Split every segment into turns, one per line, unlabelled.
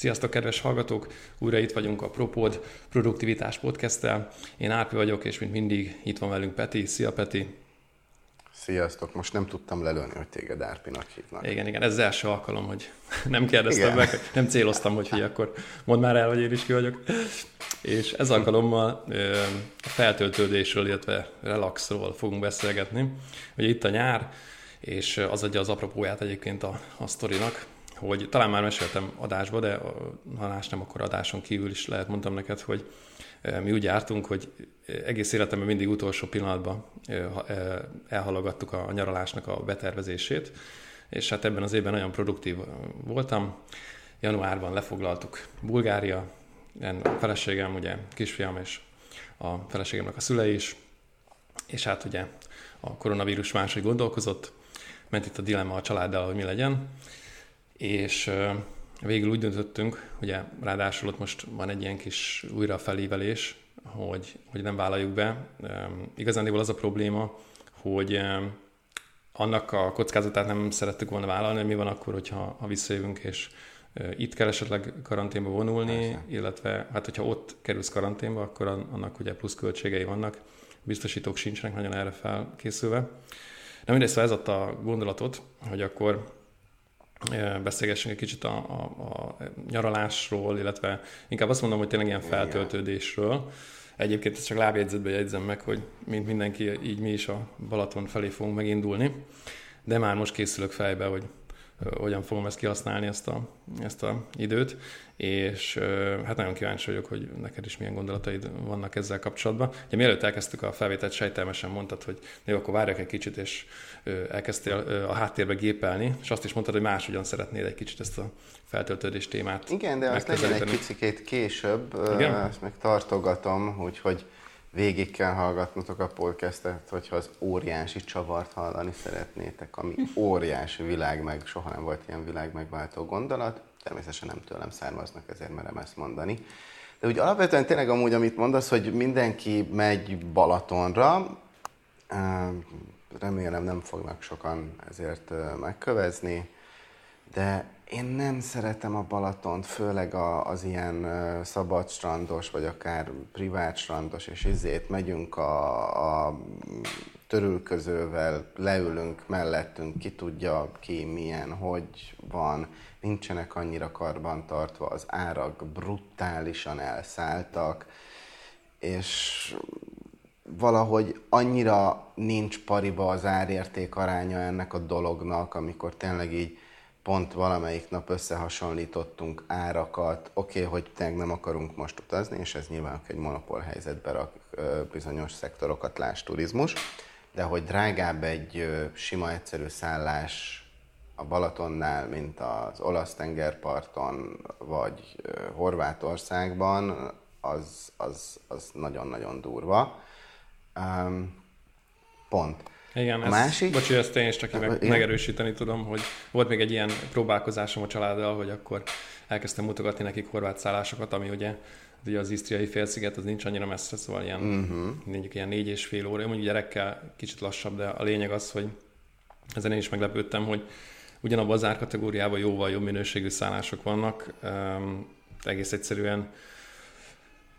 Sziasztok, kedves hallgatók! Újra itt vagyunk a Propod Produktivitás podcast -tel. Én Árpi vagyok, és mint mindig itt van velünk Peti. Szia, Peti!
Sziasztok! Most nem tudtam lelőni, hogy téged Árpinak hívnak.
Igen, igen, ez az első alkalom, hogy nem kérdeztem meg, nem céloztam, hogy hogy akkor mondd már el, hogy én is ki vagyok. És ez alkalommal a feltöltődésről, illetve relaxról fogunk beszélgetni. Ugye itt a nyár, és az adja az apropóját egyébként a, a sztorinak, hogy talán már meséltem adásba, de ha más nem, akkor adáson kívül is lehet mondtam neked, hogy mi úgy jártunk, hogy egész életemben mindig utolsó pillanatban elhalogattuk a nyaralásnak a betervezését, és hát ebben az évben nagyon produktív voltam. Januárban lefoglaltuk Bulgária, a feleségem, ugye kisfiam és a feleségemnek a szülei is, és hát ugye a koronavírus máshogy gondolkozott, ment itt a dilemma a családdal, hogy mi legyen, és végül úgy döntöttünk, ugye ráadásul ott most van egy ilyen kis újra felívelés, hogy, hogy nem vállaljuk be. Igazán az a probléma, hogy annak a kockázatát nem szerettük volna vállalni, mi van akkor, hogyha ha visszajövünk, és itt kell esetleg karanténba vonulni, Persze. illetve hát hogyha ott kerülsz karanténba, akkor annak ugye plusz költségei vannak, biztosítók sincsenek nagyon erre felkészülve. Na mindegy, szóval ez adta a gondolatot, hogy akkor beszélgessünk egy kicsit a, a, a nyaralásról, illetve inkább azt mondom, hogy tényleg ilyen feltöltődésről. Egyébként ezt csak lábjegyzetbe jegyzem meg, hogy mint mindenki, így mi is a Balaton felé fogunk megindulni. De már most készülök fejbe, hogy hogyan fogom ezt kihasználni, ezt a, ezt a időt, és hát nagyon kíváncsi vagyok, hogy neked is milyen gondolataid vannak ezzel kapcsolatban. Ugye mielőtt elkezdtük a felvételt, sejtelmesen mondtad, hogy jó, akkor várjak egy kicsit, és elkezdtél a háttérbe gépelni, és azt is mondtad, hogy máshogyan szeretnéd egy kicsit ezt a feltöltődés témát
Igen, de azt legyen egy picit később, Igen? ezt meg tartogatom, hogy, hogy végig kell hallgatnotok a podcastet, hogyha az óriási csavart hallani szeretnétek, ami óriási világ, meg soha nem volt ilyen világ megváltó gondolat. Természetesen nem tőlem származnak, ezért merem ezt mondani. De úgy alapvetően tényleg amúgy, amit mondasz, hogy mindenki megy Balatonra, remélem nem fognak sokan ezért megkövezni, de én nem szeretem a Balatont, főleg a, az ilyen szabad strandos, vagy akár privát strandos, és izét megyünk a, a törülközővel, leülünk mellettünk, ki tudja ki milyen, hogy van, nincsenek annyira karban tartva, az árak brutálisan elszálltak, és valahogy annyira nincs pariba az árérték aránya ennek a dolognak, amikor tényleg így pont valamelyik nap összehasonlítottunk árakat, oké, okay, hogy tényleg nem akarunk most utazni, és ez nyilván egy monopól helyzetbe rak bizonyos szektorokat, láss turizmus, de hogy drágább egy sima, egyszerű szállás a Balatonnál, mint az olasz tengerparton, vagy Horvátországban, az, az, az nagyon-nagyon durva. pont.
Igen, a ezt, másik... Bocsi, ezt én is csak meg, megerősíteni tudom, hogy volt még egy ilyen próbálkozásom a családdal, hogy akkor elkezdtem mutogatni nekik horvát szállásokat, ami ugye ugye az isztriai félsziget az nincs annyira messze, szóval ilyen, uh-huh. mondjuk ilyen négy és fél óra. Mondjuk gyerekkel kicsit lassabb, de a lényeg az, hogy ezen én is meglepődtem, hogy ugyanabban az árkategóriában jóval jobb minőségű szállások vannak. Um, egész egyszerűen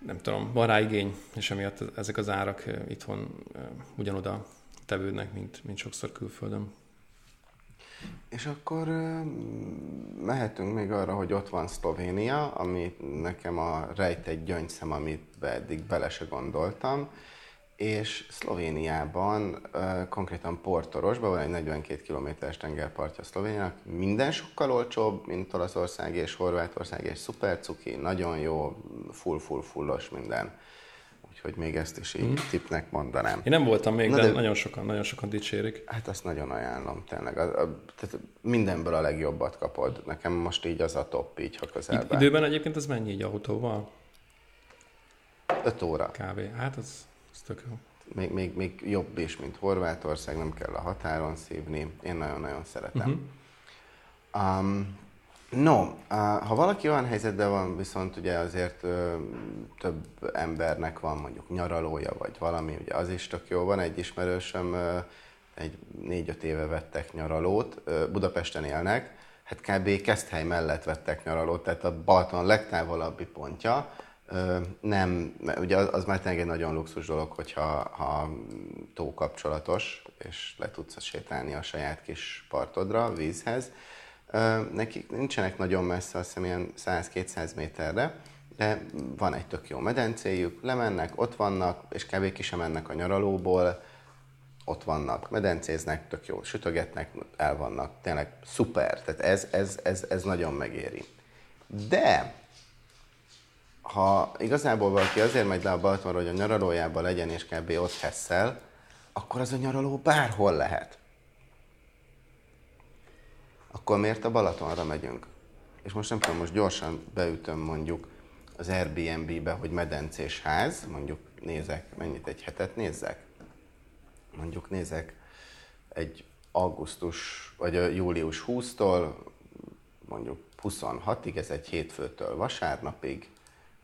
nem tudom, van rá igény, és emiatt ezek az árak itthon ugyanoda tevődnek, mint, mint sokszor külföldön.
És akkor mehetünk még arra, hogy ott van Szlovénia, ami nekem a rejtett gyöngyszem, amit eddig bele se gondoltam, és Szlovéniában, konkrétan Portorosban van egy 42 km-es tengerpartja Szlovéniának. Minden sokkal olcsóbb, mint Olaszország és Horvátország, és szuper cuki, nagyon jó, full-full-fullos minden Úgyhogy még ezt is így mm. tipnek mondanám.
Én nem voltam még, Na de, de nagyon sokan, nagyon sokan dicsérik.
Hát azt nagyon ajánlom, tényleg. A, a, tehát mindenből a legjobbat kapod. Nekem most így az a top, így ha közelben.
Időben egyébként ez mennyi így autóval?
5 óra.
Kávé. Hát az, az tök jó.
Még, még, még jobb is, mint Horvátország, nem kell a határon szívni. Én nagyon-nagyon szeretem. Uh-huh. Um, No, ha valaki olyan helyzetben van, viszont ugye azért több embernek van mondjuk nyaralója, vagy valami, ugye az is tök jó. Van egy ismerősöm, egy négy-öt éve vettek nyaralót, Budapesten élnek, hát kb. Keszthely mellett vettek nyaralót, tehát a Balaton legtávolabbi pontja, nem, ugye az már tényleg egy nagyon luxus dolog, hogyha ha tó kapcsolatos, és le tudsz sétálni a saját kis partodra, vízhez. Nekik nincsenek nagyon messze, azt hiszem ilyen 100-200 méterre, de van egy tök jó medencéjük, lemennek, ott vannak, és kb. ki sem mennek a nyaralóból, ott vannak, medencéznek, tök jó, sütögetnek, el vannak, tényleg szuper, tehát ez, ez, ez, ez nagyon megéri. De ha igazából valaki azért megy le a Balatonra, hogy a nyaralójában legyen és kb. ott hesszel, akkor az a nyaraló bárhol lehet. Akkor miért a Balatonra megyünk? És most nem tudom, most gyorsan beütöm mondjuk az Airbnb-be, hogy medencés ház, mondjuk nézek, mennyit egy hetet nézzek? Mondjuk nézek egy augusztus, vagy a július 20-tól, mondjuk 26-ig, ez egy hétfőtől vasárnapig,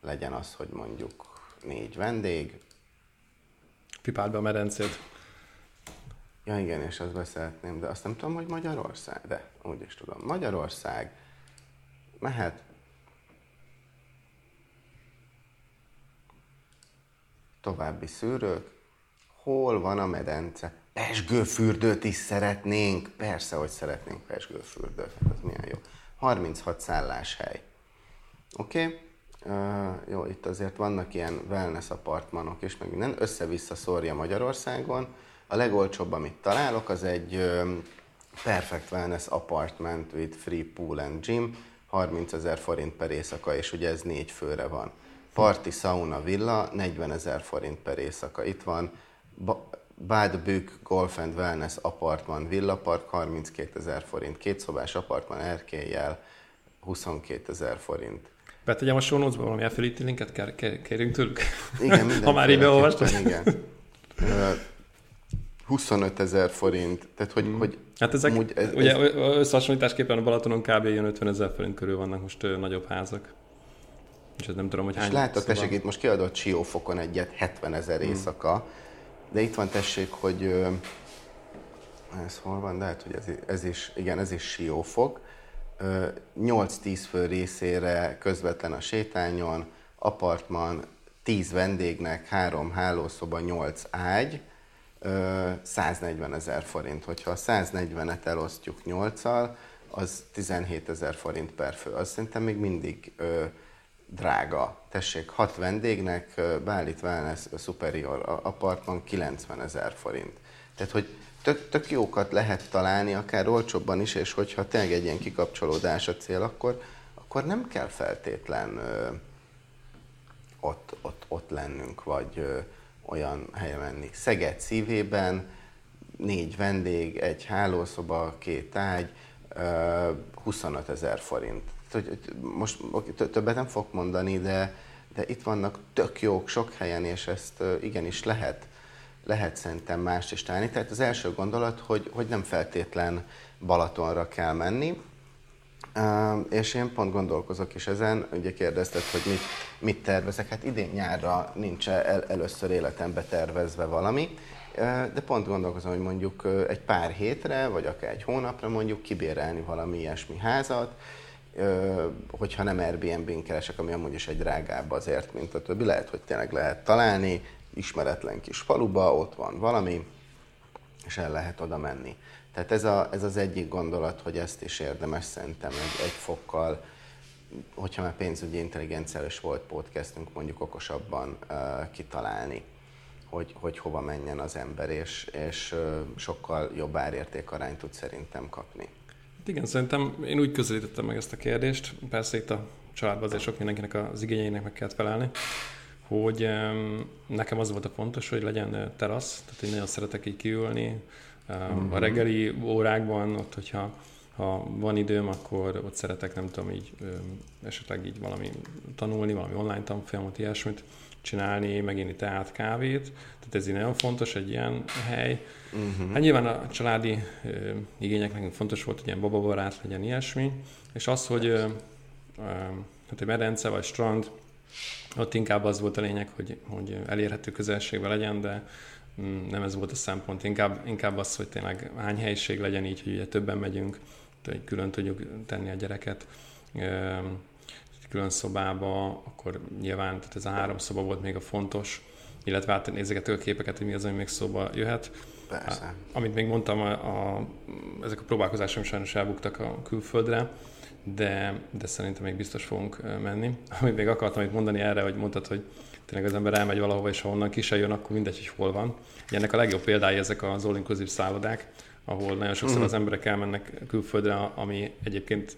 legyen az, hogy mondjuk négy vendég.
Pipáld be a medencét.
Ja igen, és azt szeretném, de azt nem tudom, hogy Magyarország, de úgy is tudom. Magyarország mehet további szűrők, hol van a medence? Pesgőfürdőt is szeretnénk. Persze, hogy szeretnénk pesgőfürdőt. Hát az milyen jó. 36 szálláshely. Oké? Okay? Uh, jó, itt azért vannak ilyen wellness apartmanok és meg minden. Össze-vissza szórja Magyarországon. A legolcsóbb, amit találok, az egy Perfect Wellness Apartment with Free Pool and Gym. 30 ezer forint per éjszaka, és ugye ez négy főre van. Parti Sauna Villa, 40 ezer forint per éjszaka. Itt van Bádbük Golf and Wellness Apartman Villa Park, 32 ezer forint. Két szobás apartman erkélyel, 22 ezer forint.
Betegyem a show notes-ba valami affiliate linket, kérjünk tőlük?
Igen,
Ha már így beolvastad.
Igen. 25 ezer forint, tehát hogy, hmm. hogy
Hát ezek, amúgy ez, ugye ez... összehasonlításképpen a Balatonon kb. ilyen 50 ezer forint körül vannak most ö, nagyobb házak. És ez nem tudom, hogy
és
hány
látod, szóval... tessék, itt most kiadott Siófokon egyet, 70 ezer hmm. éjszaka, de itt van tessék, hogy ö, ez hol van, de hát, hogy ez, ez is, igen, ez is Siófok, 8-10 fő részére közvetlen a sétányon, apartman, 10 vendégnek, 3 hálószoba, 8 ágy, 140 ezer forint. Hogyha a 140-et elosztjuk 8-al, az 17 ezer forint per fő. Az szerintem még mindig ö, drága. Tessék, 6 vendégnek beállít Wellness Superior Apartman 90 ezer forint. Tehát, hogy tök, tök jókat lehet találni, akár olcsóbban is, és hogyha tényleg egy ilyen kikapcsolódás a cél, akkor, akkor nem kell feltétlen ö, ott, ott, ott lennünk, vagy ö, olyan helyen menni. Szeged szívében négy vendég, egy hálószoba, két ágy, ö, 25 ezer forint. Most többet nem fog mondani, de, de itt vannak tök jók sok helyen, és ezt igenis lehet lehet szerintem mást is találni. Tehát az első gondolat, hogy, hogy nem feltétlen Balatonra kell menni, és én pont gondolkozok is ezen, ugye kérdezted, hogy mit, mit tervezek. Hát idén nyárra nincs el, először életembe tervezve valami, de pont gondolkozom, hogy mondjuk egy pár hétre, vagy akár egy hónapra mondjuk kibérelni valami ilyesmi házat, hogyha nem Airbnb-n keresek, ami amúgy is egy drágább azért, mint a többi, lehet, hogy tényleg lehet találni, ismeretlen kis faluba, ott van valami, és el lehet oda menni. Tehát ez, a, ez az egyik gondolat, hogy ezt is érdemes szerintem egy, egy fokkal, hogyha már pénzügyi intelligenciális volt podcastünk, mondjuk okosabban uh, kitalálni, hogy, hogy hova menjen az ember, és, és uh, sokkal jobb árértékarányt tud szerintem kapni.
Igen, szerintem én úgy közelítettem meg ezt a kérdést, persze itt a családban azért sok mindenkinek az igényeinek meg kellett felelni, hogy nekem az volt a fontos, hogy legyen terasz, tehát én nagyon szeretek így kiülni. Mm-hmm. A reggeli órákban, ott, hogyha ha van időm, akkor ott szeretek, nem tudom, így esetleg így valami tanulni, valami online tanfolyamot, ilyesmit csinálni, meginni teát, kávét. Tehát ez így nagyon fontos, egy ilyen hely. Uh-huh. Hát nyilván a családi ö, igények nekünk fontos volt, hogy ilyen bababarát legyen ilyesmi, és az, hogy ö, ö, hát egy medence vagy strand, ott inkább az volt a lényeg, hogy, hogy elérhető közelségben legyen, de nem ez volt a szempont. Inkább, inkább az, hogy tényleg hány helyiség legyen így, hogy ugye többen megyünk, hogy külön tudjuk tenni a gyereket külön szobába, akkor nyilván tehát ez a három szoba volt még a fontos, illetve hát nézegető a képeket, hogy mi az, ami még szóba jöhet.
Persze.
Amit még mondtam, a, a, ezek a próbálkozásom sajnos elbuktak a külföldre, de, de szerintem még biztos fogunk menni. Amit még akartam itt mondani erre, hogy mondtad, hogy tényleg az ember elmegy valahova, és ha onnan ki jön, akkor mindegy, hogy hol van. Ennek a legjobb példái ezek az all-inclusive szállodák, ahol nagyon sokszor uh-huh. az emberek elmennek külföldre, ami egyébként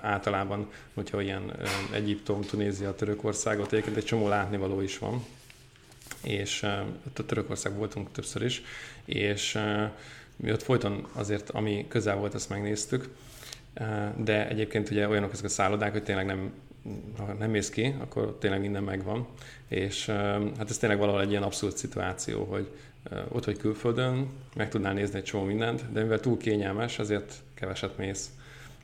általában, hogyha ilyen Egyiptom, Tunézia, Törökországot, egyébként egy csomó látnivaló is van, és a Törökország voltunk többször is, és mi ott folyton azért, ami közel volt, ezt megnéztük, de egyébként ugye olyanok ezek a szállodák, hogy tényleg nem, ha nem mész ki, akkor tényleg minden megvan, és hát ez tényleg valahol egy ilyen abszurd szituáció, hogy ott vagy külföldön, meg tudnál nézni egy csomó mindent, de mivel túl kényelmes, ezért keveset mész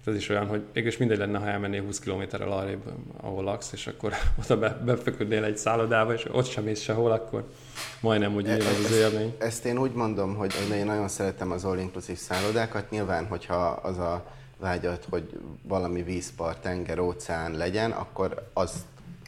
ez is olyan, hogy mégis mindegy lenne, ha elmennél 20 kilométerrel arrébb, ahol laksz, és akkor oda be, befeküdnél egy szállodába, és ott sem mész sehol, akkor majdnem úgy jön az élmény.
Ezt én úgy mondom, hogy én nagyon szeretem az all-inclusive szállodákat. Nyilván, hogyha az a vágyat, hogy valami vízpart, tenger, óceán legyen, akkor azt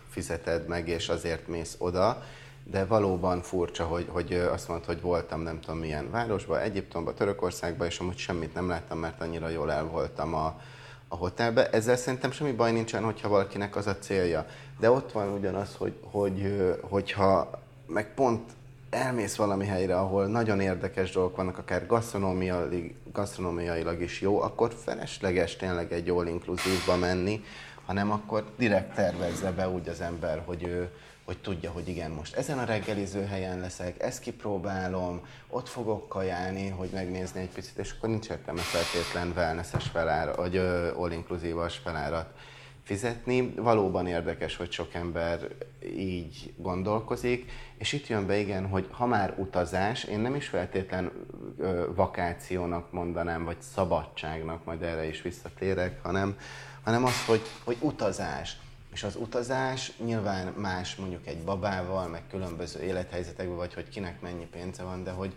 fizeted meg, és azért mész oda de valóban furcsa, hogy, hogy azt mondod, hogy voltam nem tudom milyen városban, Egyiptomban, Törökországban, és amúgy semmit nem láttam, mert annyira jól el voltam a, a hotelbe. Ezzel szerintem semmi baj nincsen, hogyha valakinek az a célja. De ott van ugyanaz, hogy, hogy hogyha meg pont elmész valami helyre, ahol nagyon érdekes dolgok vannak, akár gasztronómiailag, gasztronómiailag is jó, akkor felesleges tényleg egy all inclusive menni, hanem akkor direkt tervezze be úgy az ember, hogy ő, hogy tudja, hogy igen, most ezen a reggeliző helyen leszek, ezt kipróbálom, ott fogok kajálni, hogy megnézni egy picit, és akkor nincs értelme feltétlen wellnesses felára, vagy all-inclusive-as felárat fizetni. Valóban érdekes, hogy sok ember így gondolkozik, és itt jön be igen, hogy ha már utazás, én nem is feltétlen ö, vakációnak mondanám, vagy szabadságnak, majd erre is visszatérek, hanem, hanem az, hogy, hogy utazás és az utazás nyilván más mondjuk egy babával, meg különböző élethelyzetekben, vagy hogy kinek mennyi pénze van, de hogy,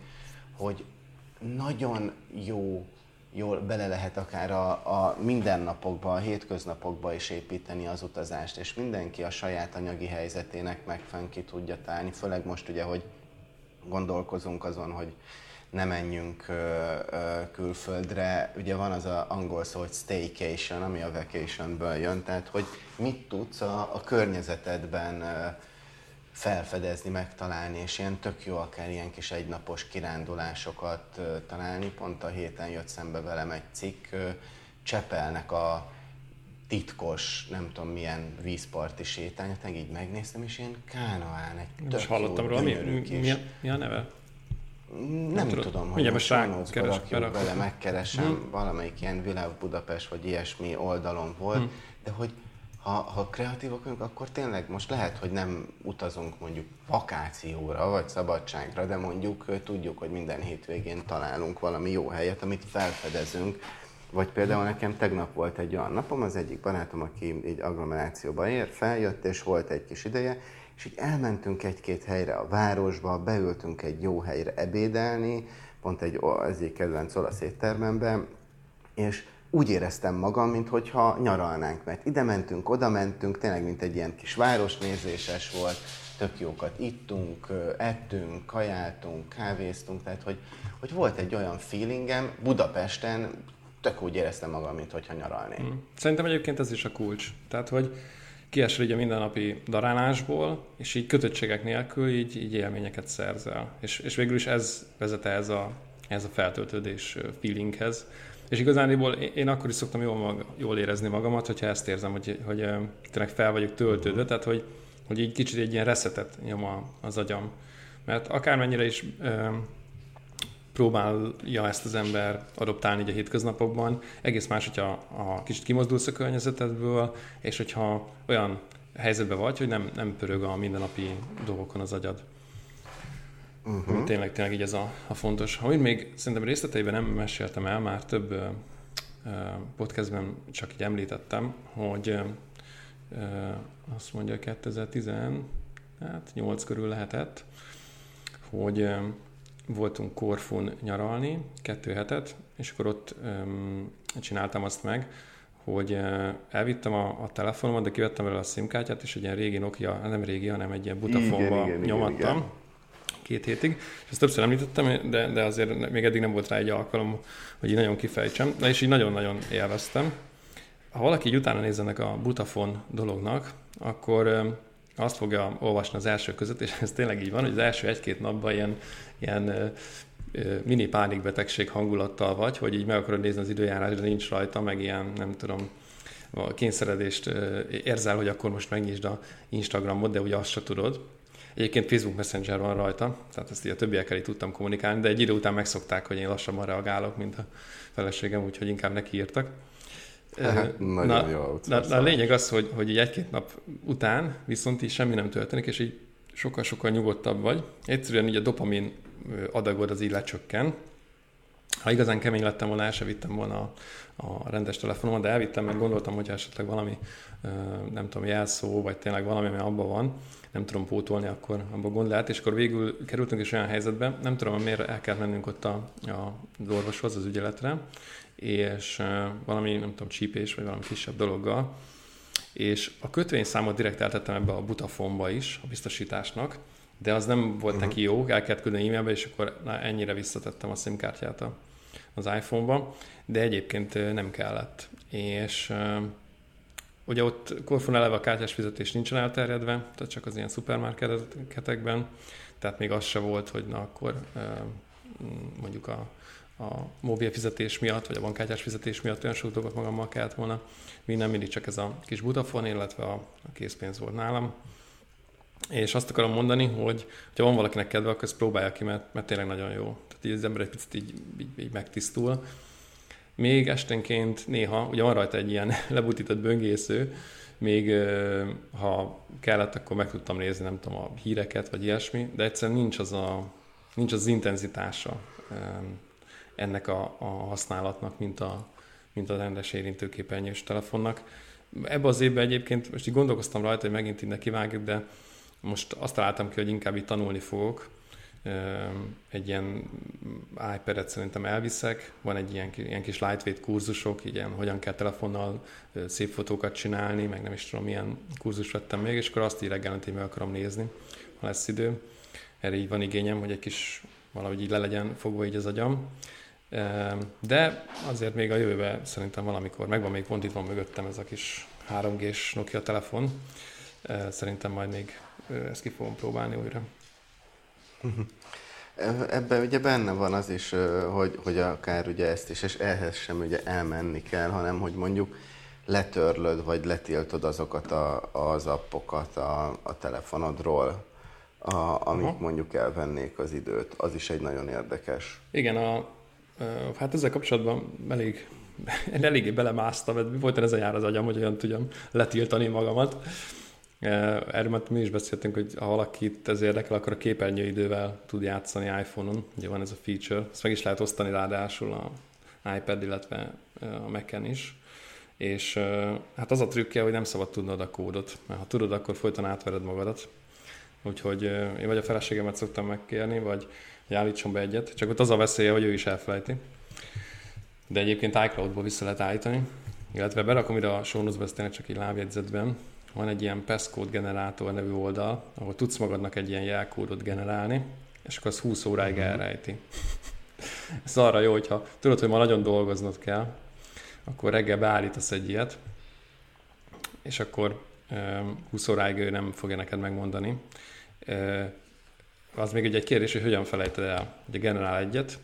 hogy nagyon jó, jól bele lehet akár a, a mindennapokba, a hétköznapokba is építeni az utazást, és mindenki a saját anyagi helyzetének megfelelően ki tudja találni, főleg most ugye, hogy gondolkozunk azon, hogy ne menjünk ö, ö, külföldre. Ugye van az a angol szó, hogy staycation, ami a vacationből jön, tehát hogy mit tudsz a, a környezetedben ö, felfedezni, megtalálni, és ilyen tök jó akár ilyen kis egynapos kirándulásokat találni. Pont a héten jött szembe velem egy cikk, Csepelnek a titkos, nem tudom milyen vízparti sétány, hát így megnéztem, és ilyen kánoán, egy tök
hallottam róla, mi, mi, a, mi a neve?
Nem, nem tudom, tudom hogy most keres, bele, megkeresem, hmm. valamelyik ilyen Világ Budapest vagy ilyesmi oldalon volt, hmm. de hogy ha, ha kreatívak vagyunk, akkor tényleg most lehet, hogy nem utazunk mondjuk vakációra vagy szabadságra, de mondjuk tudjuk, hogy minden hétvégén találunk valami jó helyet, amit felfedezünk. Vagy például nekem tegnap volt egy olyan napom, az egyik barátom, aki egy agglomerációba ér, feljött, és volt egy kis ideje, és így elmentünk egy-két helyre a városba, beültünk egy jó helyre ebédelni, pont egy az egyik kedvenc olasz éttermembe, és úgy éreztem magam, mintha nyaralnánk, mert ide mentünk, oda mentünk, tényleg mint egy ilyen kis városnézéses volt, tök jókat ittunk, ettünk, kajáltunk, kávéztunk, tehát hogy, hogy volt egy olyan feelingem, Budapesten tök úgy éreztem magam, mintha nyaralnék. Hmm.
Szerintem egyébként ez is a kulcs. Tehát, hogy kiesel így a mindennapi darálásból, és így kötöttségek nélkül így, így élményeket szerzel. És, és végül is ez vezet ez a, ez a feltöltődés feelinghez. És igazániból én akkor is szoktam jól, mag, jól érezni magamat, hogyha ezt érzem, hogy, hogy tényleg fel vagyok töltődve, tehát hogy, hogy így kicsit egy ilyen reszetet nyom az agyam. Mert akármennyire is próbálja ezt az ember adoptálni így a hétköznapokban. Egész más, hogyha a kicsit kimozdulsz a környezetedből, és hogyha olyan helyzetben vagy, hogy nem, nem pörög a mindennapi dolgokon az agyad. Uh-huh. Tényleg, tényleg így ez a, a fontos. Amit még szerintem részleteiben nem meséltem el, már több uh, podcastben csak így említettem, hogy uh, azt mondja 2018 hát körül lehetett, hogy uh, voltunk Korfun nyaralni, kettő hetet, és akkor ott um, csináltam azt meg, hogy elvittem a, a telefonomat, de kivettem belőle a SIM-kártyát, és egy ilyen régi Nokia, nem régi, hanem egy ilyen butafonba nyomattam. Igen, igen két hétig, és ezt többször említettem, de, de azért még eddig nem volt rá egy alkalom, hogy így nagyon kifejtsem, na és így nagyon-nagyon élveztem. Ha valaki így utána nézzenek a butafon dolognak, akkor azt fogja olvasni az első között, és ez tényleg így van, hogy az első egy-két napban ilyen, ilyen mini pánikbetegség hangulattal vagy, hogy így meg akarod nézni az időjárás, de nincs rajta, meg ilyen, nem tudom, a kényszeredést érzel, hogy akkor most megnyisd a Instagramot, de ugye azt se tudod. Egyébként Facebook Messenger van rajta, tehát ezt így a többiekkel így tudtam kommunikálni, de egy idő után megszokták, hogy én lassabban reagálok, mint a feleségem, úgyhogy inkább neki írtak.
Hát, nagyon na, jó
na, na, a lényeg az, hogy, hogy így egy-két nap után viszont így semmi nem történik, és így sokkal-sokkal nyugodtabb vagy. Egyszerűen így a dopamin adagod az így lecsökken. Ha igazán kemény lettem volna, el se vittem volna a, a rendes telefonomat, de elvittem, mert gondoltam, hogy esetleg valami, nem tudom, jelszó, vagy tényleg valami, ami abban van, nem tudom pótolni, akkor abban gond lehet, és akkor végül kerültünk is olyan helyzetbe, nem tudom, miért el kell mennünk ott a, a, az orvoshoz, az ügyeletre, és valami, nem tudom, csípés, vagy valami kisebb dologgal, és a kötvényszámot direkt eltettem ebbe a butafonba is, a biztosításnak, de az nem volt uh-huh. neki jó, el kellett küldeni e-mailbe, és akkor na, ennyire visszatettem a SIM kártyát a, az iPhone-ba, de egyébként nem kellett. És ugye ott Korfon eleve a kártyás fizetés nincsen elterjedve, tehát csak az ilyen szupermarketekben, tehát még az se volt, hogy na akkor mondjuk a, a mobil fizetés miatt, vagy a bankkártyás fizetés miatt olyan sok dolgot magammal kellett volna vinnem, mindig csak ez a kis Budafon, illetve a, a készpénz volt nálam. És azt akarom mondani, hogy ha van valakinek kedve, akkor ezt próbálja ki, mert, mert tényleg nagyon jó. Tehát így az ember egy picit így, így, így megtisztul. Még esténként néha, ugye van rajta egy ilyen lebutított böngésző, még ha kellett, akkor meg tudtam nézni, nem tudom, a híreket, vagy ilyesmi, de egyszerűen nincs az a, nincs az intenzitása ennek a, a használatnak, mint a, mint a rendes érintőképernyős telefonnak. Ebbe az évben egyébként, most így gondolkoztam rajta, hogy megint innen kivágjuk, de most azt találtam ki, hogy inkább itt tanulni fogok. Egy ilyen iPad-et szerintem elviszek, van egy ilyen, ilyen kis lightweight kurzusok, ilyen hogyan kell telefonnal szép fotókat csinálni, meg nem is tudom, milyen kurzus vettem még, és akkor azt így reggelente meg akarom nézni, ha lesz idő. Erre így van igényem, hogy egy kis valahogy így le legyen fogva így az agyam. De azért még a jövőben szerintem valamikor, megvan még pont itt van mögöttem ez a kis 3G-s Nokia telefon, szerintem majd még ezt ki fogom próbálni újra.
Ebben ugye benne van az is, hogy, hogy akár ugye ezt is, és ehhez sem ugye elmenni kell, hanem hogy mondjuk letörlöd, vagy letiltod azokat a, az appokat a, a telefonodról, a, amik Aha. mondjuk elvennék az időt. Az is egy nagyon érdekes.
Igen, a, Hát ezzel kapcsolatban elég, eléggé belemásztam, mert volt ezen jár az agyam, hogy olyan tudjam letiltani magamat. Erről már mi is beszéltünk, hogy ha valakit ez érdekel, akkor a képernyőidővel tud játszani iPhone-on. Ugye van ez a feature. Ezt meg is lehet osztani ráadásul a iPad, illetve a Mac-en is. És hát az a trükkje, hogy nem szabad tudnod a kódot, mert ha tudod, akkor folyton átvered magadat. Úgyhogy én vagy a feleségemet szoktam megkérni, vagy hogy állítson be egyet, csak ott az a veszélye, hogy ő is elfelejti. De egyébként iCloud-ból vissza lehet állítani, illetve berakom ide a show csak egy lábjegyzetben. Van egy ilyen passcode generátor nevű oldal, ahol tudsz magadnak egy ilyen jelkódot generálni, és akkor az 20 óráig uh-huh. elrejti. Ez arra jó, hogyha tudod, hogy ma nagyon dolgoznod kell, akkor reggel beállítasz egy ilyet, és akkor 20 óráig ő nem fogja neked megmondani az még egy kérdés, hogy hogyan felejted el. Ugye generál egyet,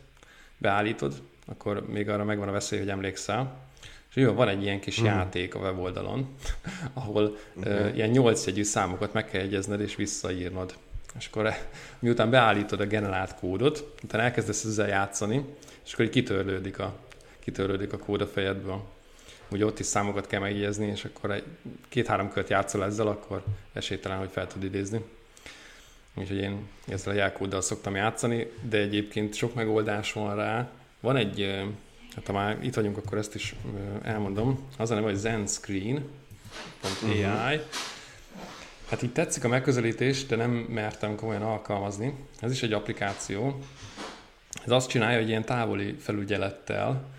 beállítod, akkor még arra megvan a veszély, hogy emlékszel. És jó, van egy ilyen kis uh-huh. játék a weboldalon, ahol uh-huh. uh, ilyen nyolcjegyű számokat meg kell egyezned és visszaírnod. És akkor eh, miután beállítod a generált kódot, utána elkezdesz ezzel játszani, és akkor így kitörlődik a, kitörlődik a kód a fejedből. Ugye ott is számokat kell megjegyezni, és akkor két-három kört játszol ezzel, akkor esélytelen, hogy fel tud idézni. Úgyhogy én ezzel a jelkóddal szoktam játszani, de egyébként sok megoldás van rá. Van egy, hát ha már itt vagyunk, akkor ezt is elmondom. Az a neve, hogy zenscreen.ai. Uh-huh. Hát így tetszik a megközelítés, de nem mertem komolyan alkalmazni. Ez is egy applikáció. Ez azt csinálja, hogy ilyen távoli felügyelettel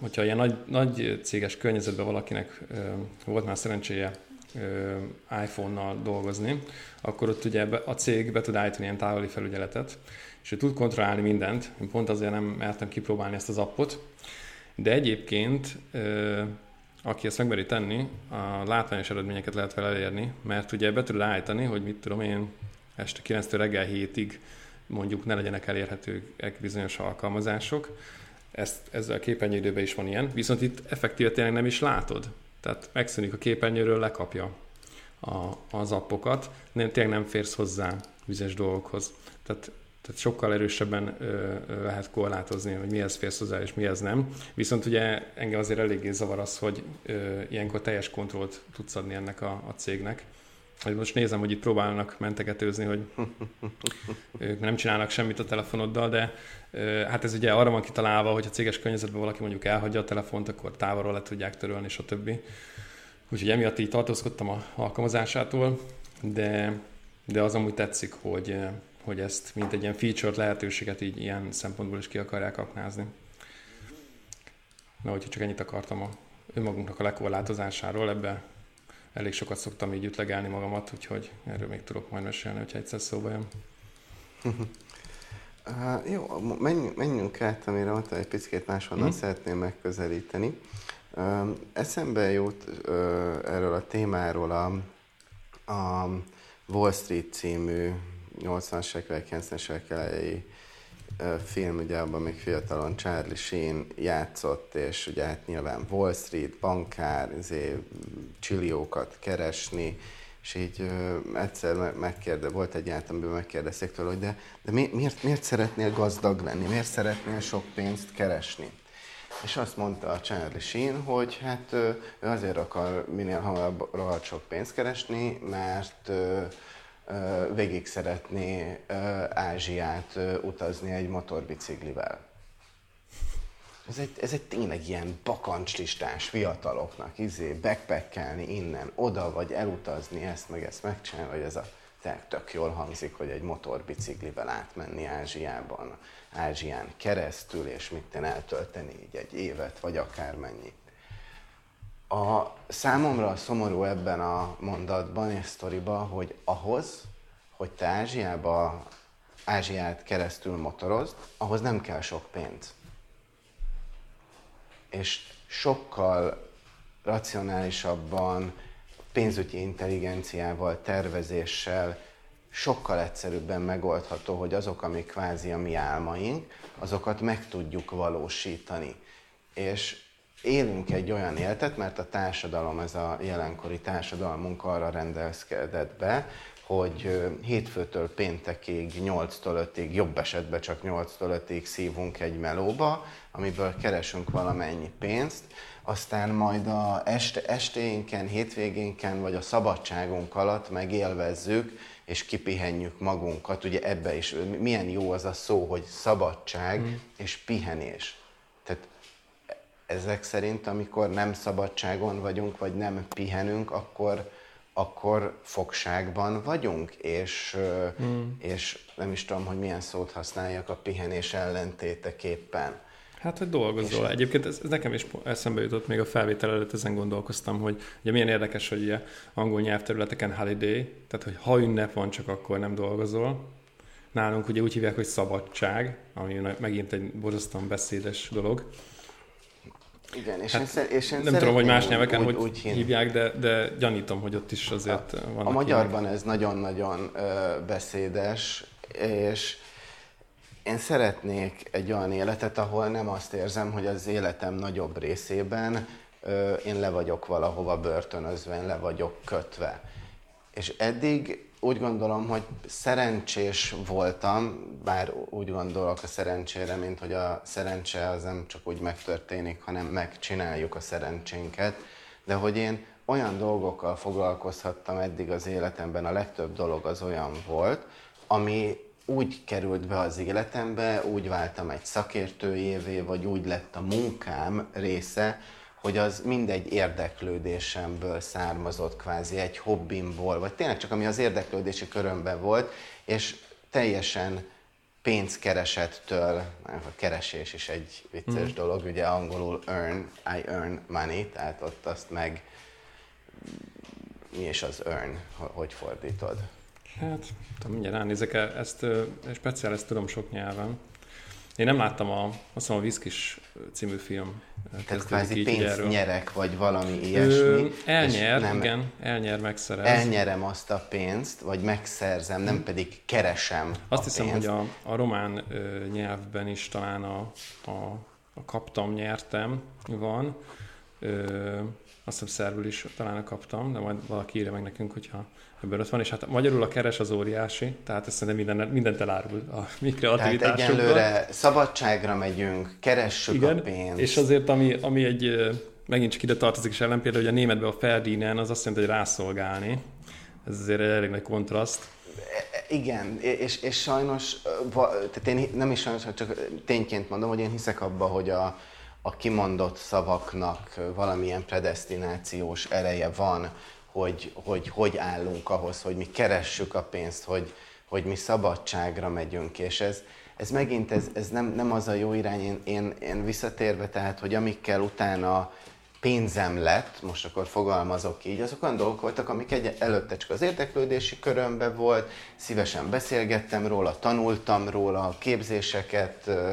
Hogyha ilyen nagy, nagy céges környezetben valakinek volt már szerencséje iPhone-nal dolgozni, akkor ott ugye a cég be tud állítani ilyen távoli felügyeletet, és ő tud kontrollálni mindent. Én pont azért nem mertem kipróbálni ezt az appot, de egyébként aki ezt megmeri tenni, a látványos eredményeket lehet vele elérni, mert ugye be tudod állítani, hogy mit tudom én, este 9 reggel 7-ig mondjuk ne legyenek elérhetőek bizonyos alkalmazások. Ezt, ezzel a képernyőidőben is van ilyen, viszont itt effektíve tényleg nem is látod. Tehát megszűnik a képernyőről, lekapja a, az appokat, nem, tényleg nem férsz hozzá vizes dolgokhoz. Tehát tehát sokkal erősebben ö, ö, lehet korlátozni, hogy mihez férsz hozzá és mihez nem. Viszont ugye engem azért eléggé zavar az, hogy ö, ilyenkor teljes kontrollt tudsz adni ennek a, a cégnek. Hogy most nézem, hogy itt próbálnak mentegetőzni, hogy ők nem csinálnak semmit a telefonoddal, de ö, hát ez ugye arra van kitalálva, hogy a céges környezetben valaki mondjuk elhagyja a telefont, akkor távolról le tudják törölni, és a többi. Úgyhogy emiatt így tartózkodtam a alkalmazásától, de, de az amúgy tetszik, hogy hogy ezt mint egy ilyen feature lehetőséget így ilyen szempontból is ki akarják aknázni. Na, úgyhogy csak ennyit akartam a önmagunknak a lekorlátozásáról, ebbe elég sokat szoktam így ütlegelni magamat, úgyhogy erről még tudok majd mesélni, hogyha egyszer szóba jön.
Uh, jó, menjünk, menjünk át, amire mondtam, egy picit máshonnan mm. szeretném megközelíteni. Uh, eszembe jut uh, erről a témáról a, a Wall Street című 80-as évek, 90-es évek elejé film, ugye abban még fiatalon Charlie Sheen játszott, és ugye hát nyilván Wall Street, bankár, izé, csilliókat keresni, és így ö, egyszer megkérde, volt egy járt, amiben megkérdezték tőle, hogy de, de mi, miért, miért szeretnél gazdag lenni, miért szeretnél sok pénzt keresni? És azt mondta a Charlie Sheen, hogy hát ő azért akar minél hamarabb rohadt sok pénzt keresni, mert végig szeretné Ázsiát utazni egy motorbiciklivel. Ez egy, ez egy tényleg ilyen bakancslistás fiataloknak, izé, backpackelni innen, oda, vagy elutazni, ezt meg ezt megcsinálni, vagy ez a tök jól hangzik, hogy egy motorbiciklivel átmenni Ázsiában, Ázsián keresztül, és mit eltölteni így egy évet, vagy akármennyi. A számomra a szomorú ebben a mondatban és sztoriban, hogy ahhoz, hogy te Ázsiába, Ázsiát keresztül motorozd, ahhoz nem kell sok pénz. És sokkal racionálisabban, pénzügyi intelligenciával, tervezéssel, sokkal egyszerűbben megoldható, hogy azok, amik kvázi a mi álmaink, azokat meg tudjuk valósítani. És élünk egy olyan életet, mert a társadalom, ez a jelenkori társadalmunk arra rendelkezkedett be, hogy hétfőtől péntekig, 8-tól 5-ig, jobb esetben csak 8-tól 5-ig szívunk egy melóba, amiből keresünk valamennyi pénzt, aztán majd a este, estéinken, hétvégénken vagy a szabadságunk alatt megélvezzük és kipihenjük magunkat. Ugye ebbe is milyen jó az a szó, hogy szabadság mm. és pihenés. Ezek szerint, amikor nem szabadságon vagyunk, vagy nem pihenünk, akkor, akkor fogságban vagyunk, és, mm. és nem is tudom, hogy milyen szót használjak a pihenés ellentéteképpen.
Hát, hogy dolgozol. És Egyébként ez, ez nekem is eszembe jutott még a felvétel előtt, ezen gondolkoztam, hogy ugye milyen érdekes, hogy ugye angol nyelvterületeken holiday, tehát hogy ha ünnep van, csak akkor nem dolgozol. Nálunk ugye úgy hívják, hogy szabadság, ami megint egy borzasztóan beszédes dolog.
Igen, és, hát, én, szer- és én
Nem tudom, hogy más nyelveken úgy, hogy úgy hívják, de, de gyanítom, hogy ott is azért a, vannak
A magyarban ilyenek. ez nagyon-nagyon ö, beszédes, és én szeretnék egy olyan életet, ahol nem azt érzem, hogy az életem nagyobb részében ö, én le vagyok valahova börtönözve, én le vagyok kötve. És eddig úgy gondolom, hogy szerencsés voltam, bár úgy gondolok a szerencsére, mint hogy a szerencse az nem csak úgy megtörténik, hanem megcsináljuk a szerencsénket, de hogy én olyan dolgokkal foglalkozhattam eddig az életemben, a legtöbb dolog az olyan volt, ami úgy került be az életembe, úgy váltam egy szakértőjévé, vagy úgy lett a munkám része, hogy az mindegy érdeklődésemből származott kvázi, egy hobbimból, vagy tényleg csak ami az érdeklődési körömben volt, és teljesen pénzkeresettől, a keresés is egy vicces mm. dolog, ugye angolul earn, I earn money, tehát ott azt meg mi is az earn, hogy fordítod?
Hát, tudom, mindjárt ránézek, ezt speciál, ezt tudom sok nyelven. Én nem láttam a, azt hiszem a Viszkis című film.
Tehát kvázi pénzt nyerek, vagy valami ilyesmi. Ö,
elnyer, nem, igen, elnyer, megszerez.
Elnyerem azt a pénzt, vagy megszerzem, nem pedig keresem
Azt hiszem, pénzt. hogy a, a román ö, nyelvben is talán a, a, a kaptam, nyertem van. Ö, azt hiszem szerbül is talán kaptam, de majd valaki írja meg nekünk, hogyha ebből ott van, és hát magyarul a keres az óriási, tehát ezt szerintem minden, mindent elárul a mi kreativitásunkban.
Tehát egyelőre szabadságra megyünk, keressük Igen, a pénzt.
és azért, ami, ami egy, megint csak ide tartozik is ellen, például, hogy a németben a Ferdinen, az azt jelenti, hogy rászolgálni. Ez azért egy elég nagy kontraszt.
Igen, és, és sajnos, tehát én nem is sajnos, csak tényként mondom, hogy én hiszek abba, hogy a, a kimondott szavaknak valamilyen predestinációs ereje van, hogy, hogy hogy állunk ahhoz, hogy mi keressük a pénzt, hogy, hogy mi szabadságra megyünk, és ez, ez megint ez, ez nem, nem az a jó irány, én, én, én visszatérve, tehát, hogy amikkel utána pénzem lett, most akkor fogalmazok így, azok olyan dolgok voltak, amik egy, előtte csak az érdeklődési körömbe volt, szívesen beszélgettem róla, tanultam róla, képzéseket ö,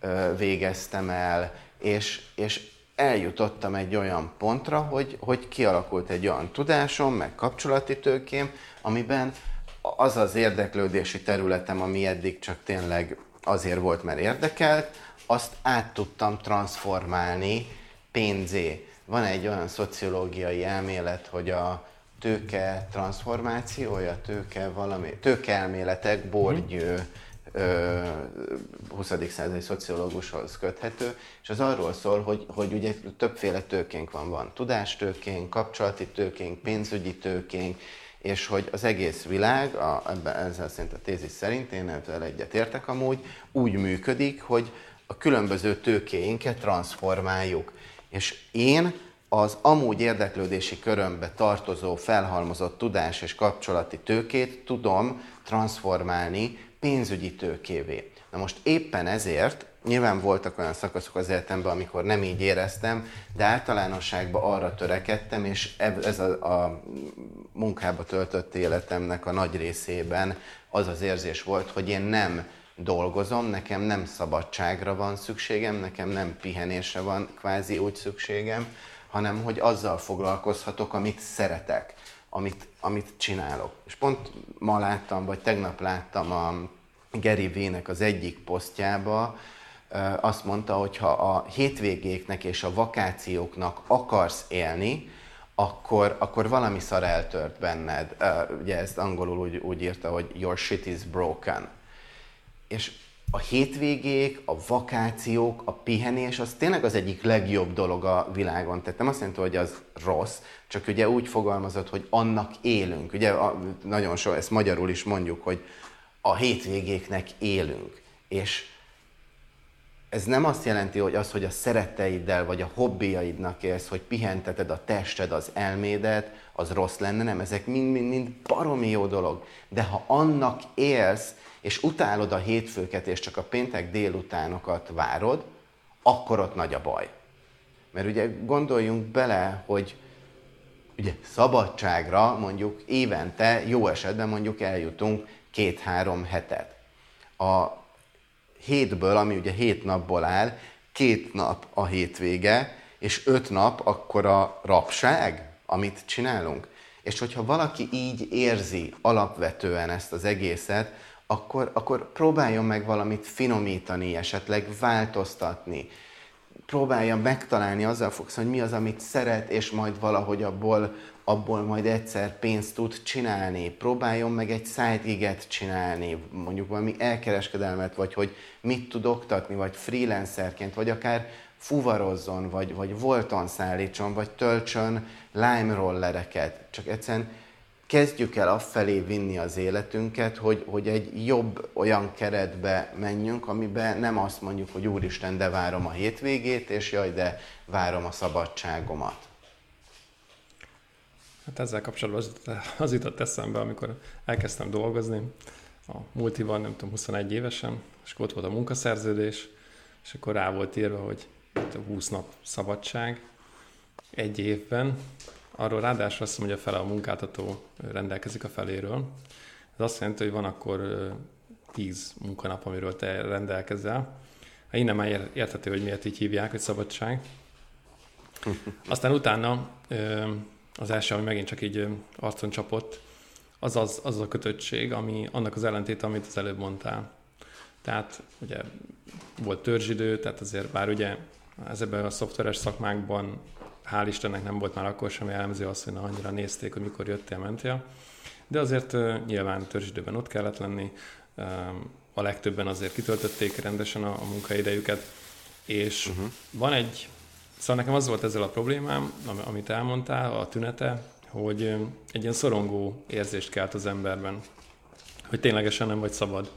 ö, végeztem el, és, és eljutottam egy olyan pontra, hogy, hogy kialakult egy olyan tudásom, meg kapcsolati tőkém, amiben az az érdeklődési területem, ami eddig csak tényleg azért volt, mert érdekelt, azt át tudtam transformálni pénzé. Van egy olyan szociológiai elmélet, hogy a tőke transformációja, tőke valami, tőkeelméletek, Borgyő, mm 20. századi szociológushoz köthető, és az arról szól, hogy, hogy ugye többféle tőkénk van. Van tudástőkénk, kapcsolati tőkénk, pénzügyi tőkénk, és hogy az egész világ, a, ebben, ezzel szerint a tézis szerint, én ezzel egyet értek amúgy, úgy működik, hogy a különböző tőkéinket transformáljuk. És én az amúgy érdeklődési körömbe tartozó felhalmozott tudás és kapcsolati tőkét tudom transformálni pénzügyi tőkévé. Na most éppen ezért, nyilván voltak olyan szakaszok az életemben, amikor nem így éreztem, de általánosságban arra törekedtem, és ez a, a munkába töltött életemnek a nagy részében az az érzés volt, hogy én nem dolgozom, nekem nem szabadságra van szükségem, nekem nem pihenésre van kvázi úgy szükségem, hanem hogy azzal foglalkozhatok, amit szeretek, amit, amit csinálok. És pont ma láttam, vagy tegnap láttam a Gary V-nek az egyik posztjába, azt mondta, hogy ha a hétvégéknek és a vakációknak akarsz élni, akkor, akkor valami szar eltört benned. Ugye ezt angolul úgy, úgy írta, hogy your shit is broken. És a hétvégék, a vakációk, a pihenés, az tényleg az egyik legjobb dolog a világon. Tehát nem azt jelenti, hogy az rossz, csak ugye úgy fogalmazott, hogy annak élünk. Ugye a, nagyon sok, ezt magyarul is mondjuk, hogy a hétvégéknek élünk. És ez nem azt jelenti, hogy az, hogy a szeretteiddel vagy a hobbiaidnak élsz, hogy pihenteted a tested, az elmédet, az rossz lenne, nem, ezek mind-mind baromi jó dolog. De ha annak élsz, és utálod a hétfőket, és csak a péntek délutánokat várod, akkor ott nagy a baj. Mert ugye gondoljunk bele, hogy ugye szabadságra mondjuk évente, jó esetben mondjuk eljutunk két-három hetet. A hétből, ami ugye hét napból áll, két nap a hétvége, és öt nap akkor a rapság, amit csinálunk. És hogyha valaki így érzi alapvetően ezt az egészet, akkor, akkor próbáljon meg valamit finomítani, esetleg változtatni. Próbálja megtalálni, azzal fogsz, hogy mi az, amit szeret, és majd valahogy abból abból majd egyszer pénzt tud csinálni, próbáljon meg egy side csinálni, mondjuk valami elkereskedelmet, vagy hogy mit tud oktatni, vagy freelancerként, vagy akár fuvarozzon, vagy, vagy volton szállítson, vagy töltsön lime rollereket. Csak egyszerűen kezdjük el afelé vinni az életünket, hogy, hogy egy jobb olyan keretbe menjünk, amiben nem azt mondjuk, hogy úristen, de várom a hétvégét, és jaj, de várom a szabadságomat.
Hát ezzel kapcsolatban az, az jutott eszembe, amikor elkezdtem dolgozni, a multiban, nem tudom, 21 évesen, és ott volt a munkaszerződés, és akkor rá volt írva, hogy 20 nap szabadság egy évben, arról ráadásul azt mondja, hogy a fele a munkáltató rendelkezik a feléről. Ez azt jelenti, hogy van akkor 10 munkanap, amiről te rendelkezel. Hát innen már érthető, hogy miért így hívják, hogy szabadság. Aztán utána az első, ami megint csak így arcon csapott, az az, az a kötöttség, ami annak az ellentéte, amit az előbb mondtál. Tehát ugye volt törzsidő, tehát azért bár ugye ezekben a szoftveres szakmákban hál' Istennek nem volt már akkor sem jellemző az, hogy na, annyira nézték, hogy mikor jöttél, mentél. De azért uh, nyilván törzsidőben ott kellett lenni, uh, a legtöbben azért kitöltötték rendesen a, a munkaidejüket, és uh-huh. van egy, szóval nekem az volt ezzel a problémám, amit elmondtál, a tünete, hogy egy ilyen szorongó érzést kelt az emberben, hogy ténylegesen nem vagy szabad.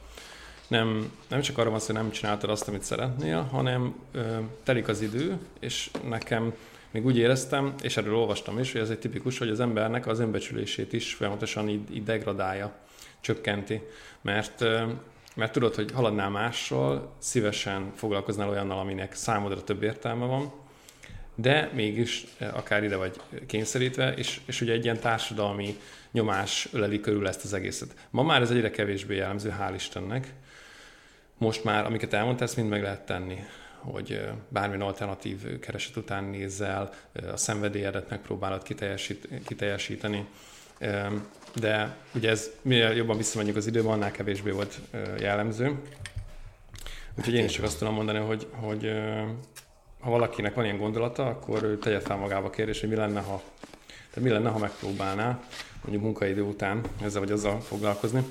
Nem, nem csak arra van szó, hogy nem csináltad azt, amit szeretnél, hanem ö, telik az idő, és nekem még úgy éreztem, és erről olvastam is, hogy ez egy tipikus, hogy az embernek az önbecsülését is folyamatosan így, így degradálja, csökkenti. Mert, mert tudod, hogy haladnál mással, szívesen foglalkoznál olyannal, aminek számodra több értelme van, de mégis akár ide vagy kényszerítve, és, és ugye egy ilyen társadalmi nyomás öleli körül ezt az egészet. Ma már ez egyre kevésbé jellemző, hál' Istennek. Most már, amiket elmondtál, ezt mind meg lehet tenni hogy bármilyen alternatív kereset után nézzel, a szenvedélyedet megpróbálod kiteljesít, kiteljesíteni. De ugye ez minél jobban visszamegyünk az időben, annál kevésbé volt jellemző. Úgyhogy én is csak azt tudom mondani, hogy, hogy ha valakinek van ilyen gondolata, akkor ő tegye fel magába kérdés, hogy mi lenne, ha, tehát mi lenne, ha megpróbálná mondjuk munkaidő után ezzel vagy azzal foglalkozni.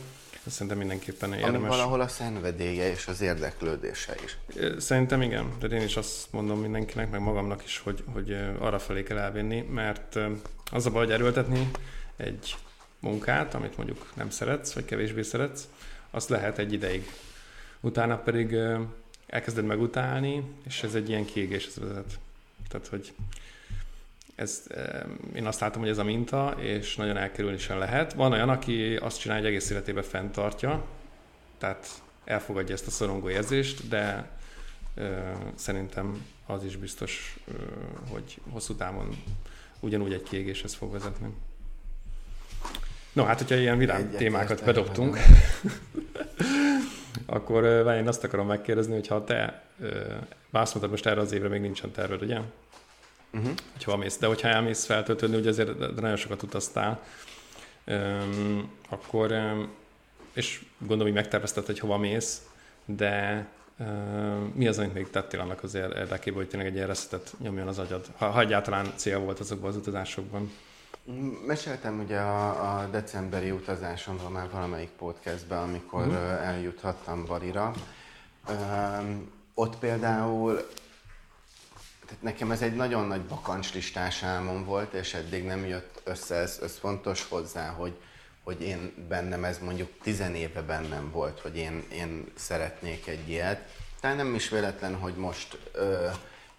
Ez szerintem mindenképpen érdemes. Ami
valahol a szenvedélye és az érdeklődése is.
Szerintem igen, de én is azt mondom mindenkinek, meg magamnak is, hogy, hogy arra felé kell elvinni, mert az a baj, hogy erőltetni egy munkát, amit mondjuk nem szeretsz, vagy kevésbé szeretsz, azt lehet egy ideig. Utána pedig elkezded megutálni, és ez egy ilyen kiégéshez vezet. Tehát, hogy ez, én azt látom, hogy ez a minta, és nagyon elkerülni sem lehet. Van olyan, aki azt csinálja, hogy egész életében fenntartja, tehát elfogadja ezt a szorongó érzést, de ö, szerintem az is biztos, ö, hogy hosszú távon ugyanúgy egy kiégéshez fog vezetni. No, hát, hogyha ilyen vidám Egyet témákat bedobtunk, akkor én azt akarom megkérdezni, hogy ha te, azt mondtad, most erre az évre még nincsen terved, ugye? uh-huh. hogyha mész. De hogyha elmész feltöltődni, ugye azért nagyon sokat utaztál, um, akkor, um, és gondolom, hogy megtervezted, hogy hova mész, de uh, mi az, amit még tettél annak az érdekében, hogy tényleg egy ilyen nyomjon az agyad? Ha, ha egyáltalán cél volt azokban az utazásokban.
Meséltem ugye a, a decemberi utazásomról már valamelyik podcastben, amikor uh-huh. eljuthattam Barira. Um, ott például tehát nekem ez egy nagyon nagy bakancslistás álmom volt, és eddig nem jött össze, ez, ez fontos hozzá, hogy, hogy én bennem ez mondjuk tizen éve bennem volt, hogy én, én szeretnék egy ilyet. Tehát nem is véletlen, hogy most ö,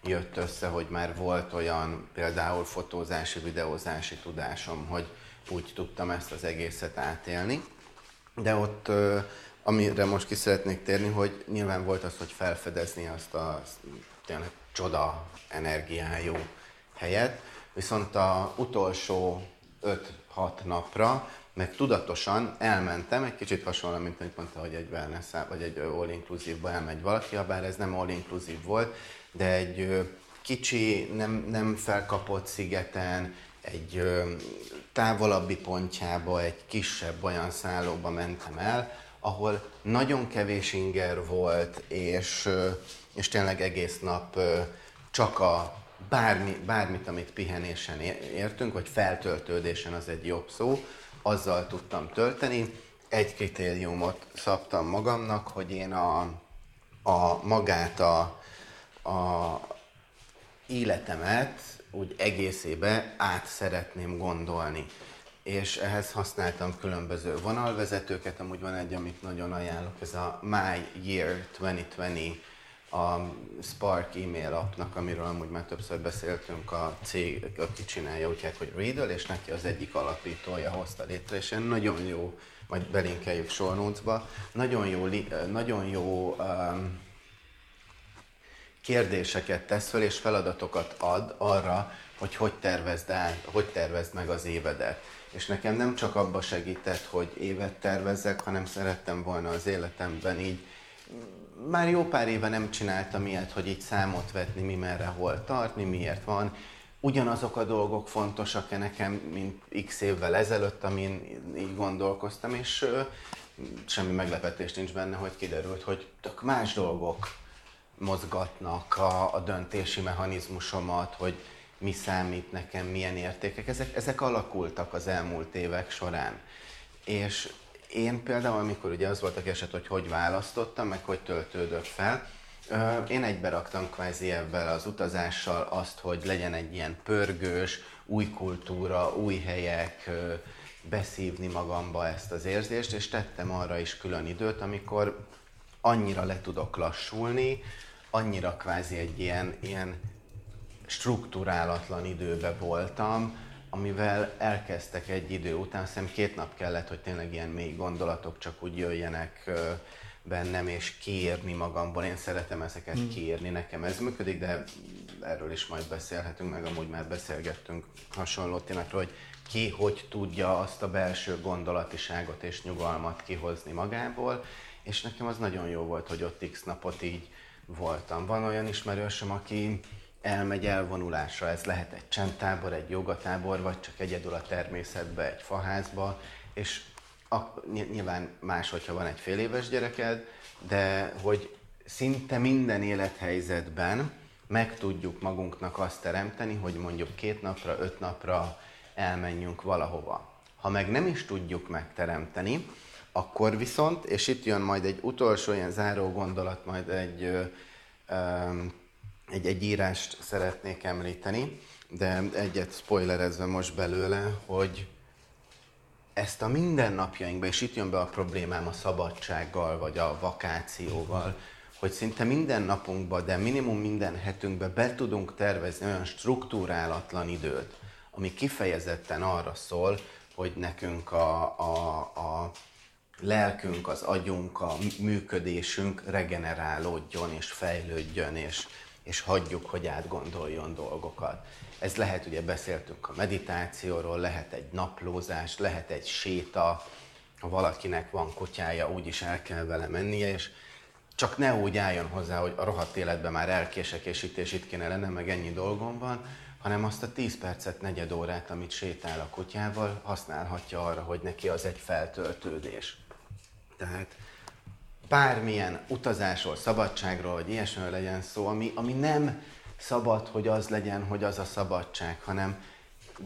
jött össze, hogy már volt olyan például fotózási, videózási tudásom, hogy úgy tudtam ezt az egészet átélni. De ott, amire most ki szeretnék térni, hogy nyilván volt az, hogy felfedezni azt a tényleg csoda energiájú helyet, viszont a utolsó 5-6 napra meg tudatosan elmentem, egy kicsit hasonló, mint amit mondta, hogy egy wellness vagy egy all-inclusive-ba elmegy valaki, bár ez nem all-inclusive volt, de egy kicsi, nem, nem felkapott szigeten, egy távolabbi pontjába, egy kisebb olyan szállóba mentem el, ahol nagyon kevés inger volt, és és tényleg egész nap csak a bármi, bármit, amit pihenésen értünk, vagy feltöltődésen az egy jobb szó, azzal tudtam tölteni. Egy kritériumot szabtam magamnak, hogy én a, a magát, a, a életemet úgy egészébe át szeretném gondolni. És ehhez használtam különböző vonalvezetőket, amúgy van egy, amit nagyon ajánlok, ez a My Year 2020 a Spark e-mail appnak, amiről amúgy már többször beszéltünk, a cég, aki csinálja, úgy hogy Riddle, és neki az egyik alapítója hozta létre, és ilyen nagyon jó, majd belinkeljük sornócba, nagyon jó, nagyon jó um, kérdéseket tesz fel, és feladatokat ad arra, hogy hogy tervezd, el, hogy tervezd meg az évedet. És nekem nem csak abba segített, hogy évet tervezzek, hanem szerettem volna az életemben így már jó pár éve nem csináltam ilyet, hogy így számot vetni, mi merre, hol tart, mi miért van. Ugyanazok a dolgok fontosak-e nekem, mint x évvel ezelőtt, amin így gondolkoztam, és semmi meglepetés nincs benne, hogy kiderült, hogy tök más dolgok mozgatnak a, a döntési mechanizmusomat, hogy mi számít nekem, milyen értékek. Ezek, ezek alakultak az elmúlt évek során. És én például, amikor ugye az volt a keset, hogy hogy választottam, meg hogy töltődött fel, én egybe raktam kvázi ebben az utazással azt, hogy legyen egy ilyen pörgős, új kultúra, új helyek, beszívni magamba ezt az érzést, és tettem arra is külön időt, amikor annyira le tudok lassulni, annyira kvázi egy ilyen, ilyen struktúrálatlan időbe voltam, amivel elkezdtek egy idő után, hiszem két nap kellett, hogy tényleg ilyen mély gondolatok csak úgy jöjjenek bennem, és kiírni magamból. Én szeretem ezeket hmm. kiírni, nekem ez működik, de erről is majd beszélhetünk, meg amúgy már beszélgettünk hasonló témákról, hogy ki hogy tudja azt a belső gondolatiságot és nyugalmat kihozni magából, és nekem az nagyon jó volt, hogy ott x napot így voltam. Van olyan ismerősöm, aki elmegy elvonulásra. Ez lehet egy csendtábor, egy jogatábor, vagy csak egyedül a természetbe, egy faházba, és a, nyilván más, hogyha van egy fél éves gyereked, de hogy szinte minden élethelyzetben meg tudjuk magunknak azt teremteni, hogy mondjuk két napra, öt napra elmenjünk valahova. Ha meg nem is tudjuk megteremteni, akkor viszont, és itt jön majd egy utolsó ilyen záró gondolat, majd egy egy, egy írást szeretnék említeni, de egyet spoilerezve most belőle, hogy ezt a mindennapjainkban, és itt jön be a problémám a szabadsággal, vagy a vakációval, hogy szinte minden napunkban, de minimum minden hetünkben be tudunk tervezni olyan struktúrálatlan időt, ami kifejezetten arra szól, hogy nekünk a, a, a lelkünk, az agyunk, a működésünk regenerálódjon és fejlődjön, és, és hagyjuk, hogy átgondoljon dolgokat. Ez lehet, ugye beszéltünk a meditációról, lehet egy naplózás, lehet egy séta, ha valakinek van kutyája, úgyis el kell vele mennie, és csak ne úgy álljon hozzá, hogy a rohadt életben már elkések, és itt és itt kéne lenne, meg ennyi dolgom van, hanem azt a 10 percet, negyed órát, amit sétál a kutyával, használhatja arra, hogy neki az egy feltöltődés. Tehát bármilyen utazásról, szabadságról, vagy ilyesmiről legyen szó, ami, ami nem szabad, hogy az legyen, hogy az a szabadság, hanem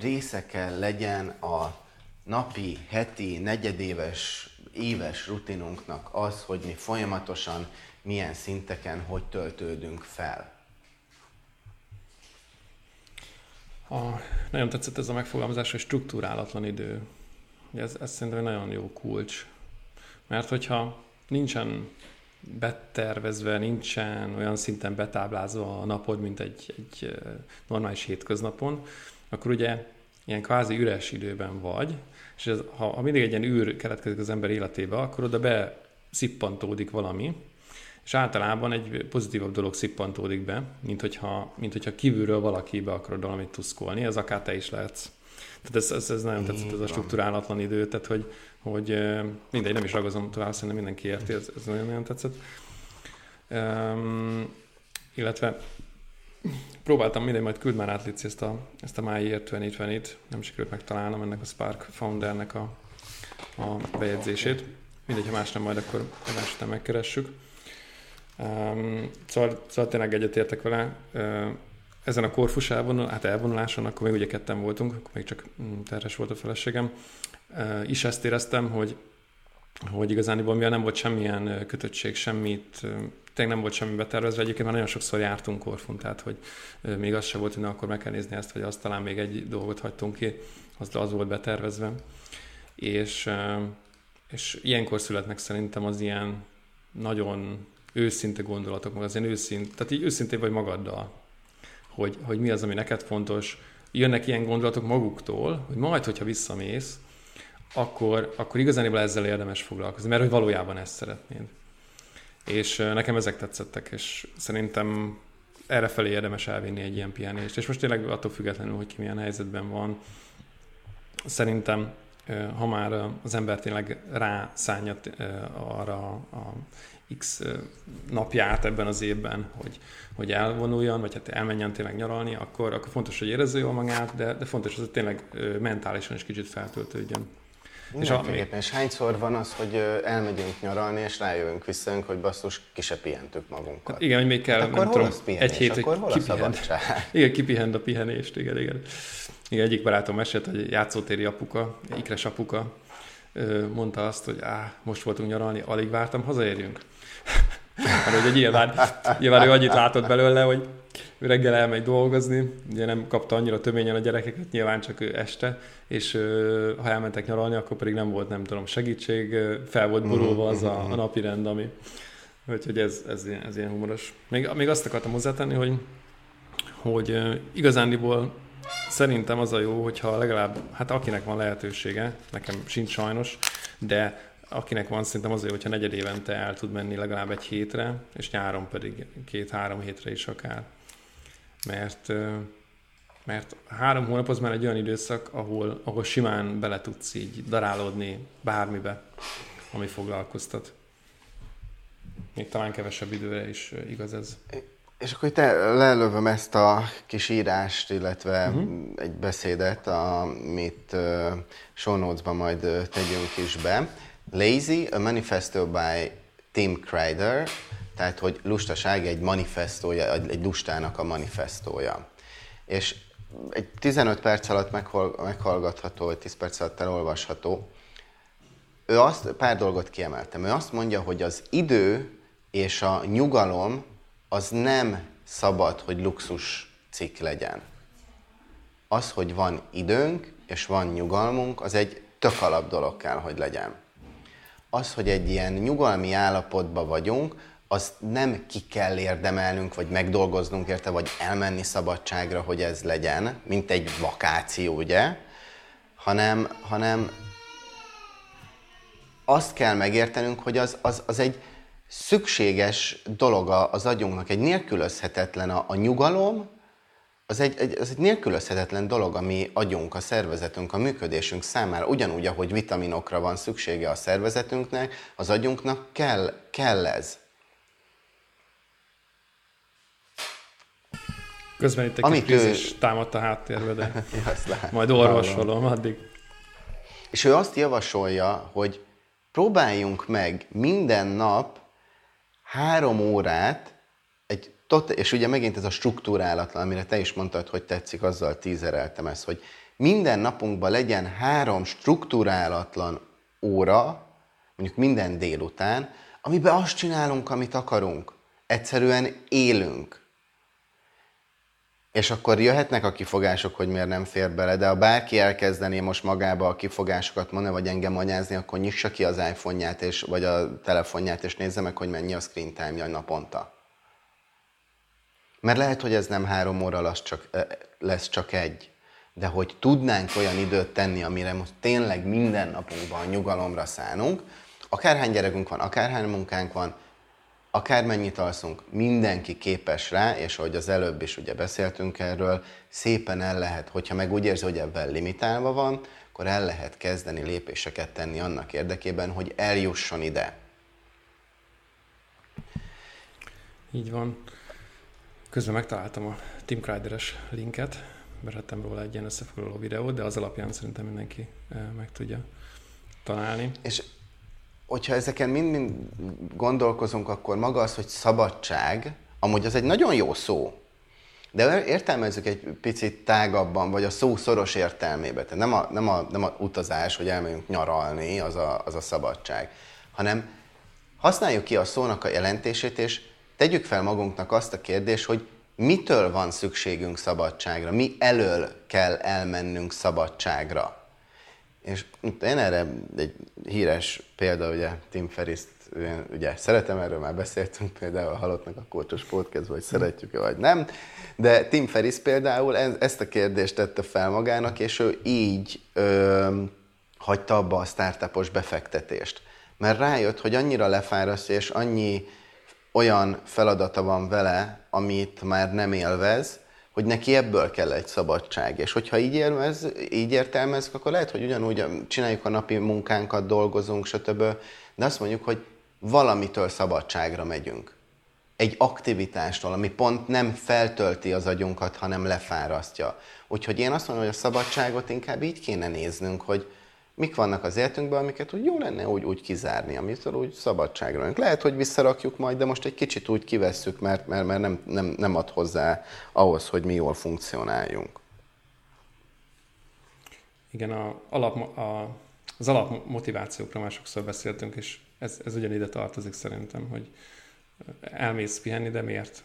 része kell legyen a napi, heti, negyedéves, éves rutinunknak az, hogy mi folyamatosan milyen szinteken hogy töltődünk fel.
A, nagyon tetszett ez a megfogalmazás, hogy struktúrálatlan idő. Ez, ez szerintem egy nagyon jó kulcs. Mert hogyha nincsen betervezve, nincsen olyan szinten betáblázva a napod, mint egy, egy normális hétköznapon, akkor ugye ilyen kvázi üres időben vagy, és ez, ha, ha mindig egy ilyen űr keletkezik az ember életébe, akkor oda be szippantódik valami, és általában egy pozitívabb dolog szippantódik be, mint hogyha, mint hogyha kívülről valaki be akarod valamit tuszkolni, ez akár te is lehetsz. Tehát ez, ez, ez nagyon tetszett, ez a struktúrálatlan idő, tehát hogy, hogy mindegy, nem is ragozom tovább, szerintem mindenki érti, ez, ez nagyon-nagyon tetszett. Um, illetve próbáltam mindegy, majd küld már át Lici, ezt a, ezt a My Year 2020-t, nem sikerült megtalálnom ennek a Spark Foundernek a, a bejegyzését. Mindegy, ha más nem, majd akkor nem megkeressük. Um, szóval, szóval tényleg egyetértek vele. Uh, ezen a korfusában, hát elvonuláson, akkor még ugye ketten voltunk, akkor még csak mm, terhes volt a feleségem, is ezt éreztem, hogy, hogy igazán mivel nem volt semmilyen kötöttség, semmit, tényleg nem volt semmi betervezve, egyébként már nagyon sokszor jártunk Korfun, tehát hogy még az se volt, hogy akkor meg kell nézni ezt, vagy azt talán még egy dolgot hagytunk ki, az, az volt betervezve. És, és ilyenkor születnek szerintem az ilyen nagyon őszinte gondolatok, meg az ilyen őszint, tehát így őszintén vagy magaddal, hogy, hogy mi az, ami neked fontos. Jönnek ilyen gondolatok maguktól, hogy majd, hogyha visszamész, akkor, akkor igazániból ezzel érdemes foglalkozni, mert hogy valójában ezt szeretnéd. És nekem ezek tetszettek, és szerintem erre felé érdemes elvinni egy ilyen pihenést. És most tényleg attól függetlenül, hogy ki milyen helyzetben van, szerintem ha már az ember tényleg rászánja arra a x napját ebben az évben, hogy, hogy elvonuljon, vagy hát elmenjen tényleg nyaralni, akkor, akkor fontos, hogy érezze jól magát, de, de fontos, hogy tényleg mentálisan is kicsit feltöltődjön.
És, a, és hányszor van az, hogy elmegyünk nyaralni, és rájövünk vissza, hogy basszus, ki se pihentük magunkat. Hát
igen, hogy még kell, hát
akkor nem
tudom,
egy hét, akkor hol kipihent. a
Igen, kipihent a pihenést, igen, igen. Igen, egyik barátom mesélt, hogy játszótéri apuka, ikres apuka, mondta azt, hogy á, most voltunk nyaralni, alig vártam, hazaérjünk. Mert hogy nyilván, nyilván ő annyit látott belőle, hogy reggel elmegy dolgozni, ugye nem kapta annyira töményen a gyerekeket, nyilván csak ő este, és ha elmentek nyaralni, akkor pedig nem volt, nem tudom, segítség, fel volt borulva az a, a napi rend, ami, úgyhogy ez, ez, ez ilyen humoros. Még, még azt akartam hozzátenni, hogy, hogy igazándiból szerintem az a jó, hogyha legalább, hát akinek van lehetősége, nekem sincs sajnos, de akinek van, szerintem az a jó, hogyha negyed évente el tud menni legalább egy hétre, és nyáron pedig két-három hétre is akár. Mert, mert három hónap az már egy olyan időszak, ahol, ahol simán bele tudsz így darálódni bármibe, ami foglalkoztat. Még talán kevesebb időre is igaz ez.
És akkor te lelövöm ezt a kis írást, illetve uh-huh. egy beszédet, amit uh, show majd uh, tegyünk is be. Lazy, a manifesto by Tim Kreider, tehát hogy lustaság egy manifestója, egy lustának a manifestója. És egy 15 perc alatt meghallgatható, vagy 10 perc alatt elolvasható. Ő azt, pár dolgot kiemeltem. Ő azt mondja, hogy az idő és a nyugalom az nem szabad, hogy luxus cikk legyen. Az, hogy van időnk és van nyugalmunk, az egy tök alap dolog kell, hogy legyen. Az, hogy egy ilyen nyugalmi állapotban vagyunk, azt nem ki kell érdemelnünk, vagy megdolgoznunk érte, vagy elmenni szabadságra, hogy ez legyen, mint egy vakáció, ugye? Hanem, hanem azt kell megértenünk, hogy az, az, az egy szükséges dolog az agyunknak, egy nélkülözhetetlen a, a nyugalom, az egy, egy, az egy nélkülözhetetlen dolog, ami agyunk, a szervezetünk, a működésünk számára, ugyanúgy, ahogy vitaminokra van szüksége a szervezetünknek, az agyunknak kell, kell ez.
Közben itt egy Amit kis ő... támadt a háttérbe, de majd orvosolom addig.
És ő azt javasolja, hogy próbáljunk meg minden nap három órát, egy tot, és ugye megint ez a struktúrálatlan, amire te is mondtad, hogy tetszik, azzal tízereltem ezt, hogy minden napunkban legyen három struktúrálatlan óra, mondjuk minden délután, amiben azt csinálunk, amit akarunk. Egyszerűen élünk. És akkor jöhetnek a kifogások, hogy miért nem fér bele, de ha bárki elkezdené most magába a kifogásokat mondani, vagy engem anyázni, akkor nyissa ki az iPhone-ját, és, vagy a telefonját, és nézze meg, hogy mennyi a screen time-ja naponta. Mert lehet, hogy ez nem három óra lesz csak, lesz csak egy, de hogy tudnánk olyan időt tenni, amire most tényleg minden napunkban nyugalomra szánunk, akárhány gyerekünk van, akárhány munkánk van, akármennyit alszunk, mindenki képes rá, és ahogy az előbb is ugye beszéltünk erről, szépen el lehet, hogyha meg úgy érzi, hogy ebben limitálva van, akkor el lehet kezdeni lépéseket tenni annak érdekében, hogy eljusson ide.
Így van. Közben megtaláltam a Tim Kreideres linket, berettem róla egy ilyen összefoglaló videót, de az alapján szerintem mindenki meg tudja találni.
És hogyha ezeken mind-mind gondolkozunk, akkor maga az, hogy szabadság, amúgy az egy nagyon jó szó, de értelmezzük egy picit tágabban, vagy a szó szoros értelmébe. Tehát nem a, nem a, nem a utazás, hogy elmegyünk nyaralni, az a, az a szabadság, hanem használjuk ki a szónak a jelentését, és tegyük fel magunknak azt a kérdést, hogy mitől van szükségünk szabadságra, mi elől kell elmennünk szabadságra. És én erre egy híres példa, ugye Tim ferriss ugye szeretem, erről már beszéltünk például a Halottnak a Kócsos podcast, vagy szeretjük-e, vagy nem, de Tim Ferriss például ezt a kérdést tette fel magának, és ő így ö, hagyta abba a startupos befektetést. Mert rájött, hogy annyira lefárasztja, és annyi olyan feladata van vele, amit már nem élvez, hogy neki ebből kell egy szabadság. És hogyha így, érmez, így értelmezzük, akkor lehet, hogy ugyanúgy csináljuk a napi munkánkat, dolgozunk, stb. De azt mondjuk, hogy valamitől szabadságra megyünk. Egy aktivitástól, ami pont nem feltölti az agyunkat, hanem lefárasztja. Úgyhogy én azt mondom, hogy a szabadságot inkább így kéne néznünk, hogy mik vannak az életünkben, amiket úgy jó lenne úgy, úgy kizárni, amitől úgy szabadságra vagyunk. Lehet, hogy visszarakjuk majd, de most egy kicsit úgy kivesszük, mert, mert, mert nem, nem, nem ad hozzá ahhoz, hogy mi jól funkcionáljunk.
Igen, a, alap, a, az alapmotivációkra már sokszor beszéltünk, és ez, ez ugyanide tartozik szerintem, hogy elmész pihenni, de miért?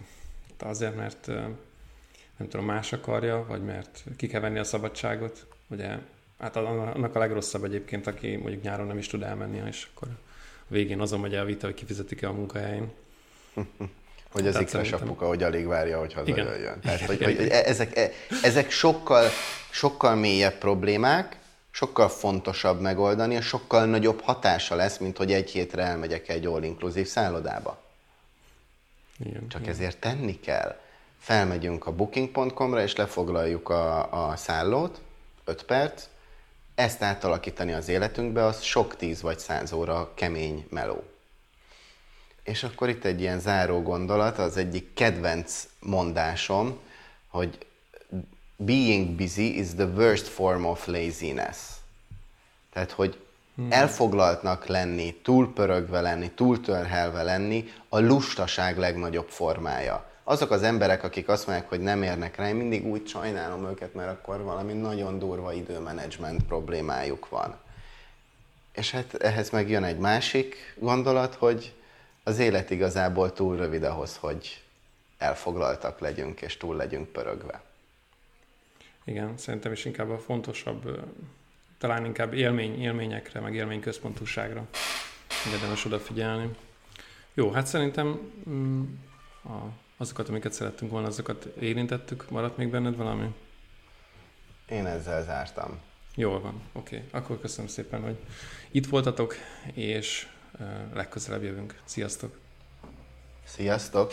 Azért, mert nem tudom, más akarja, vagy mert ki kell venni a szabadságot. Ugye, hát annak a legrosszabb egyébként, aki mondjuk nyáron nem is tud elmenni, és akkor végén azon megy el vita, hogy kifizetik-e a munkahelyén.
Hogy az ikres szerintem... apuka, hogy alig várja, hogy hazajöjjön. Tehát, hogy, hogy ezek, e, ezek sokkal, sokkal mélyebb problémák, sokkal fontosabb megoldani, és sokkal nagyobb hatása lesz, mint hogy egy hétre elmegyek egy all-inclusive szállodába. Igen, Csak igen. ezért tenni kell. Felmegyünk a booking.com-ra, és lefoglaljuk a, a szállót, 5 perc, ezt átalakítani az életünkbe, az sok tíz vagy száz óra kemény meló. És akkor itt egy ilyen záró gondolat, az egyik kedvenc mondásom, hogy being busy is the worst form of laziness. Tehát, hogy hmm. elfoglaltnak lenni, túlpörögve lenni, túltörhelve lenni a lustaság legnagyobb formája. Azok az emberek, akik azt mondják, hogy nem érnek rá, én mindig úgy sajnálom őket, mert akkor valami nagyon durva időmenedzsment problémájuk van. És hát ehhez meg jön egy másik gondolat, hogy az élet igazából túl rövid ahhoz, hogy elfoglaltak legyünk és túl legyünk pörögve.
Igen, szerintem is inkább a fontosabb, talán inkább élmény, élményekre, meg élményközpontúságra érdemes odafigyelni. Jó, hát szerintem mm, a, azokat, amiket szerettünk volna, azokat érintettük. Maradt még benned valami?
Én ezzel zártam.
Jól van, oké. Okay. Akkor köszönöm szépen, hogy itt voltatok, és legközelebb jövünk. Sziasztok!
Sziasztok!